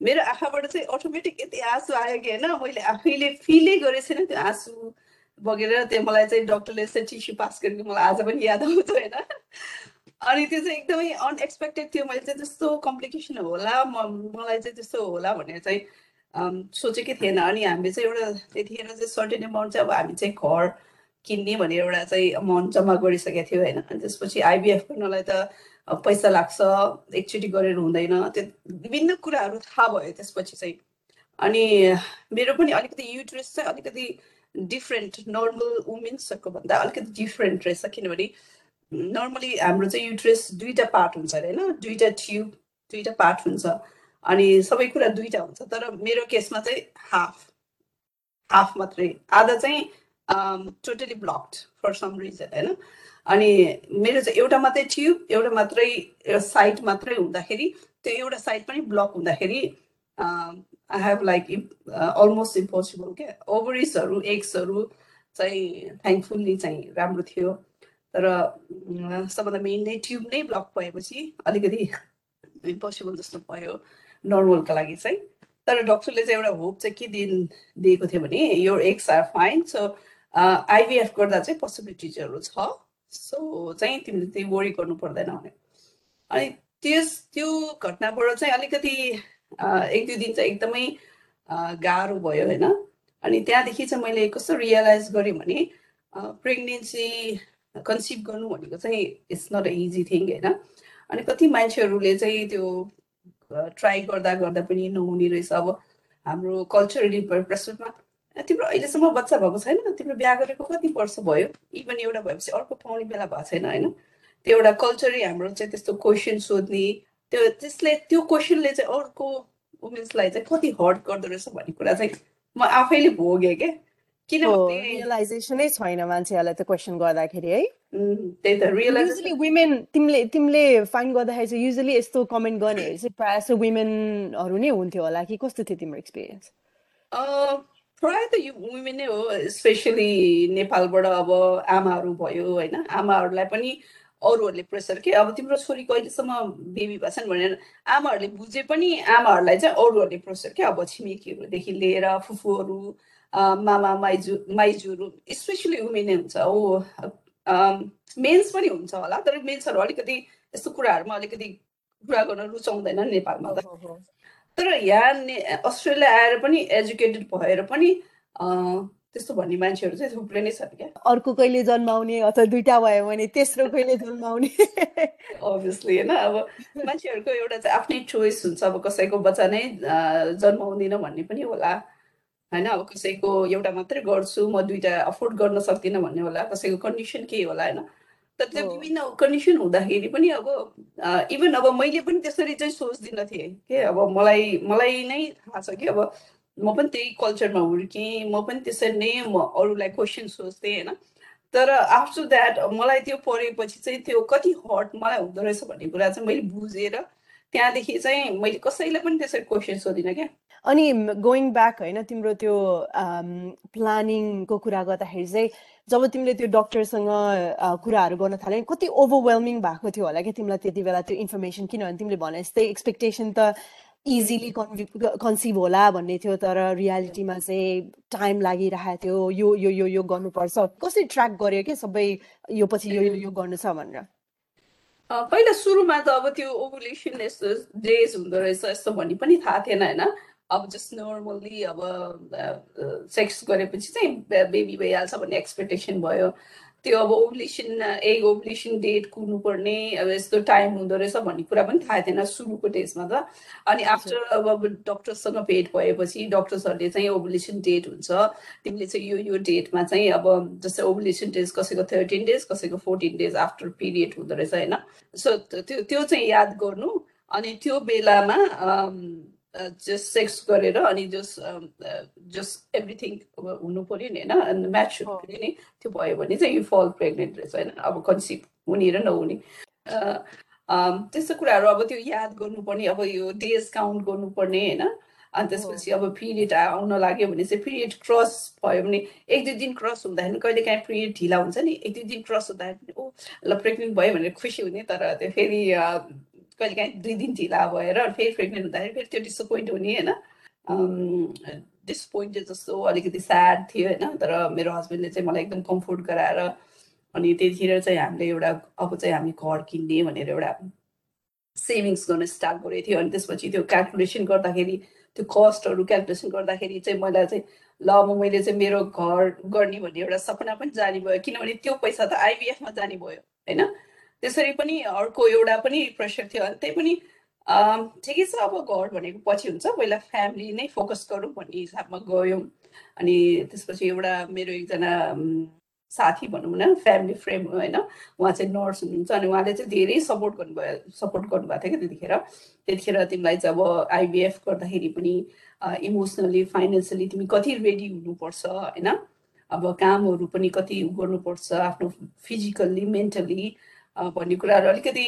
मेरो आँखाबाट चाहिँ अटोमेटिक यति आँसु आयो कि होइन? मैले आफैले फिलै गरेको छैन त्यो आँसु बगेर त्यो मलाई चाहिँ डक्टरले चाहिँ टिस्यु पास गरेको मलाई आज पनि याद आउँछ होइन? अनि त्यो चाहिँ एकदमै अनएक्सपेक्टेड थियो। मैले चाहिँ त्यस्तो कम्प्लिकेसन होला म मलाई चाहिँ त्यस्तो होला भनेर चाहिँ सोचेकै थिएन। अनि हामीले चाहिँ एउटा त्यतिखेर चाहिँ सर्टेन एमाउन्ट चाहिँ अब हामी चाहिँ घर किन्ने भनेर एउटा चाहिँ अमाउन्ट जम्मा गरिसकेको थियो होइन। अनि त्यसपछि आइबिएफ गर्नलाई त पैसा लाग्छ एकचोटि गरेर हुँदैन। त्यो विभिन्न कुराहरू थाहा भयो त्यसपछि चाहिँ। अनि मेरो पनि अलिकति युट्रेस चाहिँ अलिकति डिफ्रेन्ट नर्मल वुमेन्सहरूको भन्दा अलिकति डिफ्रेन्ट रहेछ किनभने नर्मली हाम्रो चाहिँ युट्रेस दुईवटा पार्ट हुन्छ अरे होइन? दुईवटा ट्युब दुईवटा पार्ट हुन्छ। अनि सबै कुरा दुईवटा हुन्छ तर मेरो केसमा चाहिँ हाफ हाफ मात्रै। आधा चाहिँ totally blocked for some reason होइन? अनि मेरो चाहिँ एउटा मात्रै ट्युब एउटा मात्रै साइड मात्रै हुँदाखेरि त्यो एउटा साइड पनि ब्लक हुँदाखेरि I have like almost impossible क्या? ओभरिसहरू एग्सहरू चाहिँ थ्याङ्कफुल्ली चाहिँ राम्रो थियो। तर सबभन्दा मेन नै ट्युब नै ब्लक भएपछि अलिकति <laughs> इम्पोसिबल जस्तो भयो नर्मलको लागि चाहिँ। तर डक्टरले चाहिँ एउटा होप चाहिँ के दिन दिएको थियो भने यो eggs are fine so IVF गर्दा चाहिँ पोसिबिलिटिजहरू छ। सो चाहिँ तिमीले त्यही वरि गर्नु पर्दैन भने। अनि त्यस त्यो घटनाबाट चाहिँ अलिकति एक दुई दिन चाहिँ एकदमै गाह्रो भयो होइन। अनि त्यहाँदेखि चाहिँ मैले कस्तो रियलाइज गरेँ भने प्रेग्नेन्सी कन्सिभ गर्नु भनेको चाहिँ it's not a easy thing होइन। अनि कति मान्छेहरूले चाहिँ त्यो ट्राई गर्दा गर्दा पनि नहुने रहेछ। अब हाम्रो कल्चरली प्रेसरमा तिम्रो अहिलेसम्म बच्चा भएको छैन तिम्रो बिहा गरेको कति वर्ष भयो? इभन एउटा भएपछि अर्को पाउने बेला भएको छैन होइन? त्यो एउटा कल्चरै हाम्रो चाहिँ त्यस्तो क्वेसन सोध्ने त्यो त्यसले त्यो क्वेसनले चाहिँ अर्को वुमेन्सलाई चाहिँ कति हर्ट गर्दो रहेछ भन्ने कुरा चाहिँ म आफैले भोगेँ क्या किन रियलाइजेसनै छैन मान्छेहरूलाई क्वेसन गर्दाखेरि है? त्यही त युजली वुमेन तिमीले तिमीले फाइन गर्दाखेरि चाहिँ युजली यस्तो कमेन्ट गर्नेहरू चाहिँ प्रायः जस्तो वुमेनहरू नै हुन्थ्यो होला कि? कस्तो थियो तिम्रो एक्सपिरियन्स प्रायः त यो वुमेन नै हो स्पेसली नेपालबाट अब आमाहरू भयो होइन? आमाहरूलाई पनि अरूहरूले प्रेसर के? अब तिम्रो छोरी कहिलेसम्म बेबी भएछन् भनेर आमाहरूले बुझे पनि आमाहरूलाई चाहिँ अरूहरूले प्रेसर के? अब छिमेकीहरूदेखि लिएर फुफूहरू मामा माइजू माइजूहरू स्पेसली वुमेनै हुन्छ। ओ मेन्स पनि हुन्छ होला तर मेन्सहरू अलिकति यस्तो कुराहरूमा अलिकति कुरा गर्न रुचाउँदैन नेपालमा त। तर यहाँ अस्ट्रेलिया आएर पनि एजुकेटेड भएर पनि त्यस्तो भन्ने मान्छेहरू चाहिँ थुप्रै नै छन् क्या। अर्को कहिले जन्माउने अथवा दुइटा भयो भने तेस्रो कहिले जन्माउने? अभियसली होइन अब मान्छेहरूको एउटा चाहिँ आफ्नै चोइस हुन्छ अब कसैको बच्चा नै जन्माउँदिन भन्ने पनि होला। होइन अब कसैको एउटा मात्रै गर्छु म दुइटा अफोर्ड गर्न सक्दिनँ भन्ने होला कसैको कन्डिसन के होला होइन। तर त्यो विभिन्न कन्डिसन हुँदाखेरि पनि अब इभन अब मैले पनि त्यसरी चाहिँ सोच्दिनँ थिएँ के अब मलाई मलाई नै थाहा छ कि अब म पनि त्यही कल्चरमा हुर्केँ म पनि त्यसरी नै म अरूलाई क्वेसन सोच्थेँ होइन। तर आफ्टर द्याट मलाई त्यो पढेपछि चाहिँ त्यो कति हट मलाई हुँदो रहेछ भन्ने कुरा चाहिँ मैले बुझेर त्यहाँदेखि चाहिँ मैले कसैलाई पनि त्यसरी क्वेसन सोधिनँ क्या। अनि गोइङ ब्याक होइन तिम्रो त्यो प्लानिङको कुरा गर्दाखेरि चाहिँ जब तिमीले त्यो डक्टरसँग कुराहरू गर्न थाल्यो कति ओभरवेल्मिङ भएको थियो होला क्या तिमीलाई त्यति बेला त्यो इन्फर्मेसन किनभने तिमीले भने जस्तै एक्सपेक्टेसन त इजिली कन्सिभ होला भन्ने थियो तर रियालिटीमा चाहिँ टाइम लागिरहेको थियो यो यो यो यो गर्नुपर्छ। कसरी ट्र्याक गर्यो कि सबै यो पछि यो यो गर्नु छ भनेर? पहिला सुरुमा त अब त्यो ओभुलेसन यस्तो डेज हुँदो रहेछ यस्तो भन्ने पनि थाहा थिएन होइन? अब जस्ट नर्मल्ली अब सेक्स गरेपछि चाहिँ बेबी भइहाल्छ भन्ने एक्सपेक्टेसन भयो। त्यो अब ओभुलेसन एग ओभुलेसन डेट कुर्नुपर्ने अब यस्तो टाइम हुँदो रहेछ भन्ने कुरा पनि थाहा थिएन सुरुको डेजमा त। अनि आफ्टर अब डक्टरसँग भेट भएपछि डक्टर्सहरूले चाहिँ ओभुलेसन डेट हुन्छ। तिमीले चाहिँ यो यो डेटमा चाहिँ अब जस्तै ओभुलेसन डेज कसैको थर्टिन डेज कसैको फोर्टिन डेज आफ्टर पिरियड हुँदो रहेछ होइन? सो त्यो त्यो चाहिँ याद गर्नु। अनि त्यो बेलामा जस्ट सेक्स गरेर अनि जस्ट जस्ट एभ्रिथिङ हुनु पऱ्यो नि होइन? म्याच हुनु पऱ्यो नि। त्यो भयो भने चाहिँ यु फल प्रेग्नेन्ट रहेछ होइन? अब कन्सिभ हुने र नहुने। त्यस्तो कुराहरू अब त्यो याद गर्नुपर्ने अब यो डेज काउन्ट गर्नुपर्ने होइन? अनि त्यसपछि अब पिरियड आउन लाग्यो भने चाहिँ पिरियड क्रस भयो भने एक दुई दिन क्रस हुँदाखेरि कहिले काहीँ पिरियड ढिला हुन्छ नि? एक दुई दिन क्रस हुँदाखेरि ओ ल प्रेग्नेन्ट भयो भनेर खुसी हुने तर त्यो फेरि कहिले काहीँ दुई दिन ढिला भएर फेरि प्रेग्नेन्ट हुँदाखेरि फेरि त्यो डिसपोइन्ट हुने होइन। डिसपोइन्टेड जस्तो अलिकति स्याड थियो होइन तर मेरो हस्बेन्डले चाहिँ मलाई एकदम कम्फोर्ट गराएर अनि त्यतिखेर चाहिँ हामीले एउटा अब चाहिँ हामी घर किन्ने भनेर एउटा सेभिङ्स गर्न स्टार्ट गरेको थियो अनि त्यसपछि त्यो क्यालकुलेसन गर्दाखेरि त्यो कस्टहरू क्यालकुलेसन गर्दाखेरि चाहिँ मलाई चाहिँ ल म मैले चाहिँ मेरो घर गर्ने भन्ने एउटा सपना पनि जाने भयो। किनभने त्यो पैसा त आइबिएफमा जाने भयो होइन? त्यसरी पनि अर्को एउटा पनि प्रेसर थियो। अनि त्यही पनि ठिकै छ अब घर भनेको पछि हुन्छ पहिला फ्यामिली नै फोकस गरौँ भन्ने हिसाबमा गयौँ। अनि त्यसपछि एउटा मेरो एकजना साथी भनौँ न फ्यामिली फ्रेन्ड होइन उहाँ चाहिँ नर्स हुनुहुन्छ अनि उहाँले चाहिँ धेरै सपोर्ट गर्नुभयो सपोर्ट गर्नुभएको थियो क्या त्यतिखेर। त्यतिखेर तिमीलाई चाहिँ अब आइबिएफ गर्दाखेरि पनि इमोसनली फाइनेन्सियली तिमी कति रेडी हुनुपर्छ होइन? अब कामहरू पनि कति गर्नुपर्छ आफ्नो फिजिकल्ली मेन्टली भन्ने कुराहरू अलिकति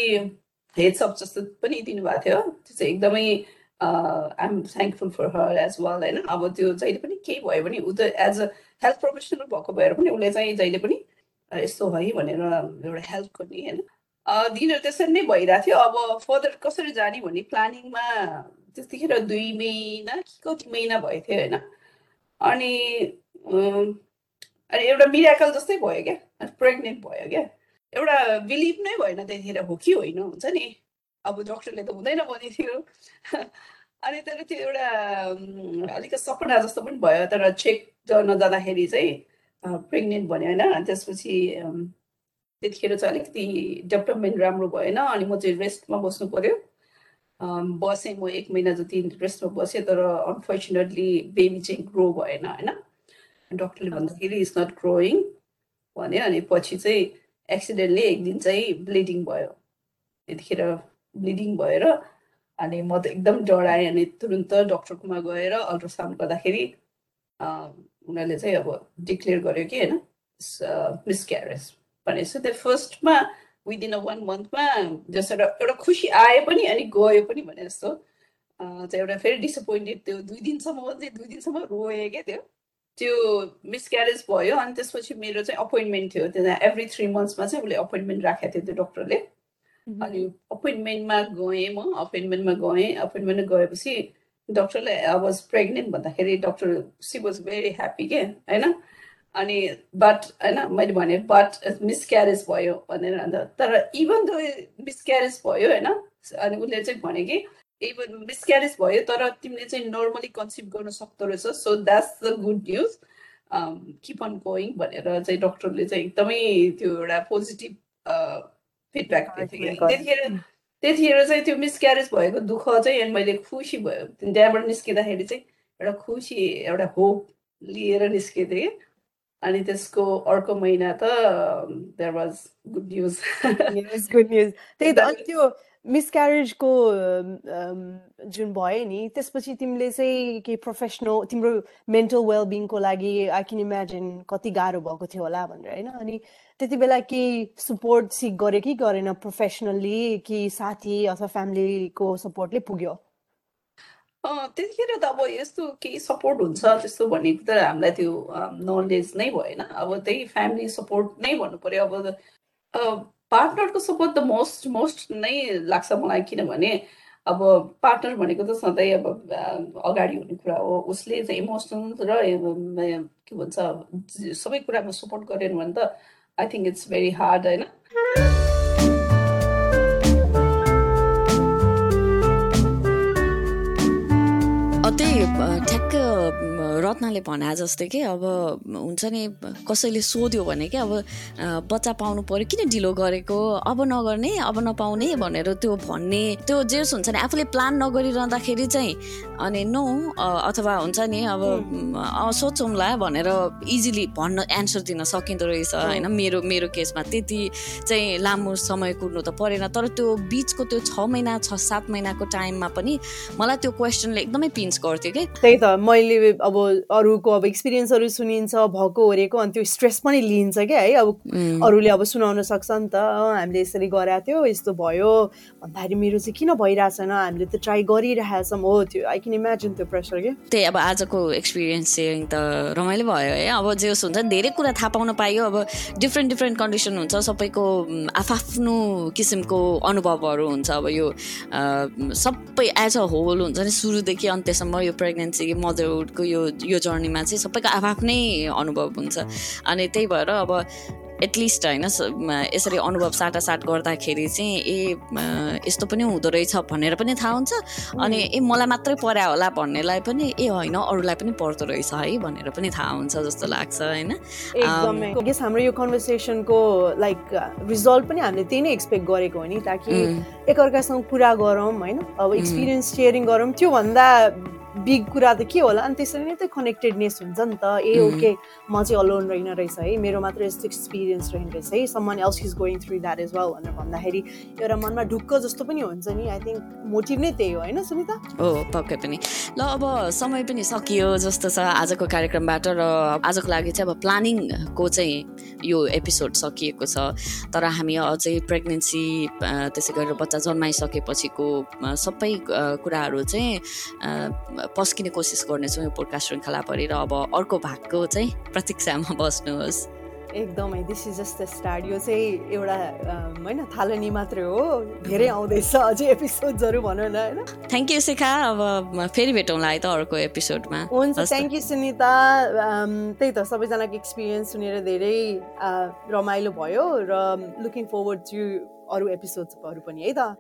हेड्सअप जस्तो पनि दिनुभएको थियो। त्यो चाहिँ एकदमै I'm thankful for her as well होइन? अब त्यो जहिले पनि केही भयो भने ऊ त एज अ हेल्थ प्रोफेसनल भएको भएर पनि उसले चाहिँ जहिले पनि यस्तो है भनेर एउटा हेल्प गर्ने होइन? दिनहरू त्यसरी नै भइरहेको थियो। अब फर्दर कसरी जाने भन्ने प्लानिङमा त्यतिखेर दुई महिना कि कति महिना भएको थियो होइन? अनि अनि एउटा मिराकल जस्तै भयो क्या? प्रेग्नेन्ट भयो क्या? एउटा बिलिभ नै भएन त्यतिखेर हो कि होइन हुन्छ नि? अब डक्टरले त हुँदैन भने थियो <laughs> अनि तर त्यो एउटा अलिकति सपना जस्तो पनि भयो तर चेक गर्न जाँदाखेरि चाहिँ प्रेग्नेन्ट भन्यो होइन। त्यसपछि त्यतिखेर चाहिँ अलिकति डेभलपमेन्ट राम्रो भएन अनि म चाहिँ रेस्टमा बस्नु पऱ्यो बसेँ म एक महिना जति रेस्टमा बसेँ तर अनफर्चुनेटली बेबी चाहिँ ग्रो भएन होइन। डक्टरले भन्दाखेरि इज नट ग्रोइङ भन्यो। अनि पछि चाहिँ एक्सिडेन्टली एक दिन चाहिँ ब्लिडिङ भयो। त्यतिखेर ब्लिडिङ भएर अनि म त एकदम डराएँ अनि तुरुन्त डक्टरकोमा गएर अल्ट्रासाउन्ड गर्दाखेरि उनीहरूले चाहिँ अब डिक्लेयर गर्यो कि होइन मिसक्यारेज भनेपछि त्यो फर्स्टमा विदिन अ वान मन्थमा जस्तो एउटा एउटा खुसी आए पनि अनि गयो पनि भने जस्तो चाहिँ एउटा फेरि डिसपोइन्टेड त्यो दुई दिनसम्म चाहिँ दुई दिनसम्म रोएँ क्या त्यो। त्यो मिसक्यारेज भयो अनि त्यसपछि मेरो चाहिँ अपोइन्टमेन्ट थियो। त्यहाँ एभ्री थ्री मन्थ्समा चाहिँ उसले अपोइन्टमेन्ट राखेको थियो त्यो डक्टरले अनि अपोइन्टमेन्टमा गएँ म अपोइन्टमेन्टमा गएँ। अपोइन्टमेन्टमा गएपछि डक्टरले आई वाज प्रेग्नेन्ट भन्दाखेरि doctor she was very happy के होइन? अनि बट होइन मैले भने बट मिसक्यारेज भयो भनेर। अन्त तर इभन दो मिसक्यारेज भयो होइन? अनि उसले चाहिँ भने कि इभन मिसक्यारेज भयो तर तिमीले चाहिँ नर्मली कन्सिभ गर्न सक्दो रहेछ so that's the good news keep on going भनेर चाहिँ डक्टरले चाहिँ एकदमै त्यो एउटा पोजिटिभ फिडब्याक दिएको थियो त्यतिखेर त्यतिखेर चाहिँ त्यो मिसक्यारेज भएको दुःख चाहिँ मैले खुसी भयो त्यहाँबाट निस्किँदाखेरि चाहिँ एउटा खुसी एउटा होप लिएर निस्केको थिएँ अनि त्यसको अर्को महिना त there was good news good news त्यही त अनि त्यो मिसक्यारेजको जुन भयो नि त्यसपछि तिमीले चाहिँ केही प्रोफेसनल तिम्रो मेन्टल वेलबिङको लागि आई क्यान इमेजिन कति गाह्रो भएको थियो होला भनेर होइन? अनि त्यति बेला केही सपोर्ट सिक गरे कि गरेन प्रोफेसनल्ली कि साथी अथवा फ्यामिलीको सपोर्टले पुग्यो? त्यतिखेर त अब यस्तो केही सपोर्ट हुन्छ त्यस्तो भनेको त हामीलाई त्यो नलेज नै भएन। अब त्यही फ्यामिली सपोर्ट नै भन्नु पऱ्यो अब पार्टनरको सपोर्ट त मोस्ट मोस्ट नै लाग्छ मलाई किनभने अब पार्टनर भनेको त सधैँ अब अगाडि हुने कुरा हो। उसले चाहिँ इमोसनल र के भन्छ सबै कुरामा सपोर्ट गरेन भने त I think it's very hard होइन? त्यही ठ्याक्क रत्नले भने जस्तै कि अब हुन्छ नि कसैले सोध्यो भने कि अब बच्चा पाउनु पऱ्यो किन ढिलो गरेको? अब नगर्ने अब नपाउने भनेर त्यो भन्ने त्यो जे हुन्छ नि आफूले प्लान नगरिरहँदाखेरि चाहिँ अनि नो अथवा हुन्छ नि अब सोचौँला भनेर इजिली भन्न एन्सर दिन सकिँदो रहेछ होइन? मेरो मेरो केसमा त्यति चाहिँ लामो समय कुर्नु त परेन तर त्यो बिचको त्यो छ महिना छ सात महिनाको टाइममा पनि मलाई त्यो क्वेसनले एकदमै पिन्च गर्थ्यो कि। त्यही त मैले अब अरूको अब एक्सपिरियन्सहरू सुनिन्छ भएको ओरेको अनि त्यो स्ट्रेस पनि लिन्छ क्या है? अब अरूले अब सुनाउन सक्छ नि त। हामीले यसरी गराएको थियो यस्तो भयो। भन्दाखेरि मेरो चाहिँ किन भइरहेको छैन हामीले त ट्राई गरिरहेछौँ हो त्यो आई क्यान इमेजिन त्यो प्रेसर के त्यही अब आजको एक्सपिरियन्स सेयरिङ त रमाइलो भयो है? अब जे हुन्छ धेरै कुरा थाहा पाउन पाइयो। अब डिफ्रेन्ट डिफ्रेन्ट कन्डिसन हुन्छ। सबैको आफआफ्नो किसिमको अनुभवहरू हुन्छ। अब यो सबै एज अ होल हुन्छ नि सुरुदेखि अन्त्यसम्म यो प्रेग्नेन्सी मदरहुडको यो यो जर्नीमा चाहिँ सबैको आफ्नै अनुभव हुन्छ। अनि त्यही भएर अब एटलिस्ट होइन यसरी अनुभव साटासाट गर्दाखेरि चाहिँ ए यस्तो पनि हुँदो रहेछ भनेर पनि थाहा हुन्छ। अनि ए मलाई मात्रै पर्या होला भन्नेलाई पनि ए होइन अरूलाई पनि पर्दो रहेछ है भनेर पनि थाहा हुन्छ जस्तो लाग्छ होइन। हाम्रो यो कन्भर्सेसनको लाइक रिजल्ट पनि हामीले त्यही नै एक्सपेक्ट गरेको हो नि ताकि एकअर्कासँग कुरा गरौँ होइन? अब एक्सपिरियन्स सेयरिङ गरौँ। त्योभन्दा बिग कुरा त के होला? अनि त्यसरी नै त कनेक्टेडनेस हुन्छ नि त। ए ओके म चाहिँ अलोन रहेन रहेछ है। मेरो मात्र यस्तो एक्सपिरियन्स रहेन रहेछ है। Someone else is going through that is well भनेर भन्दाखेरि एउटा मनमा ढुक्क जस्तो पनि हुन्छ नि। आई थिङ्क मोटिभ नै त्यही हो होइन सुनिता? हो पक्कै पनि। ल अब समय पनि सकियो जस्तो छ आजको कार्यक्रमबाट र आजको लागि चाहिँ अब प्लानिङको चाहिँ यो एपिसोड सकिएको छ। तर हामी अझै प्रेग्नेन्सी त्यसै गरेर बच्चा जन्माइसकेपछिको सबै कुराहरू चाहिँ पस्किने कोसिस गर्नेछौँ यो पोडकास्ट श्रृङ्खलाभरि र अब अर्को भागको चाहिँ प्रतीक्षामा बस्नुहोस्। एकदमै this is just the start यो चाहिँ एउटा होइन थालनी मात्रै हो। धेरै आउँदैछ अझै एपिसोड्सहरू भनौँ न होइन? थ्याङ्क यू शिखा अब फेरि भेटौँला है त अर्को एपिसोडमा हुन्छ थ्याङ्क यू सुनिता त्यही त सबैजनाको एक्सपिरियन्स सुनेर धेरै रमाइलो भयो र लुकिङ फरवर्ड टु अरू एपिसोड्सहरू पनि है त?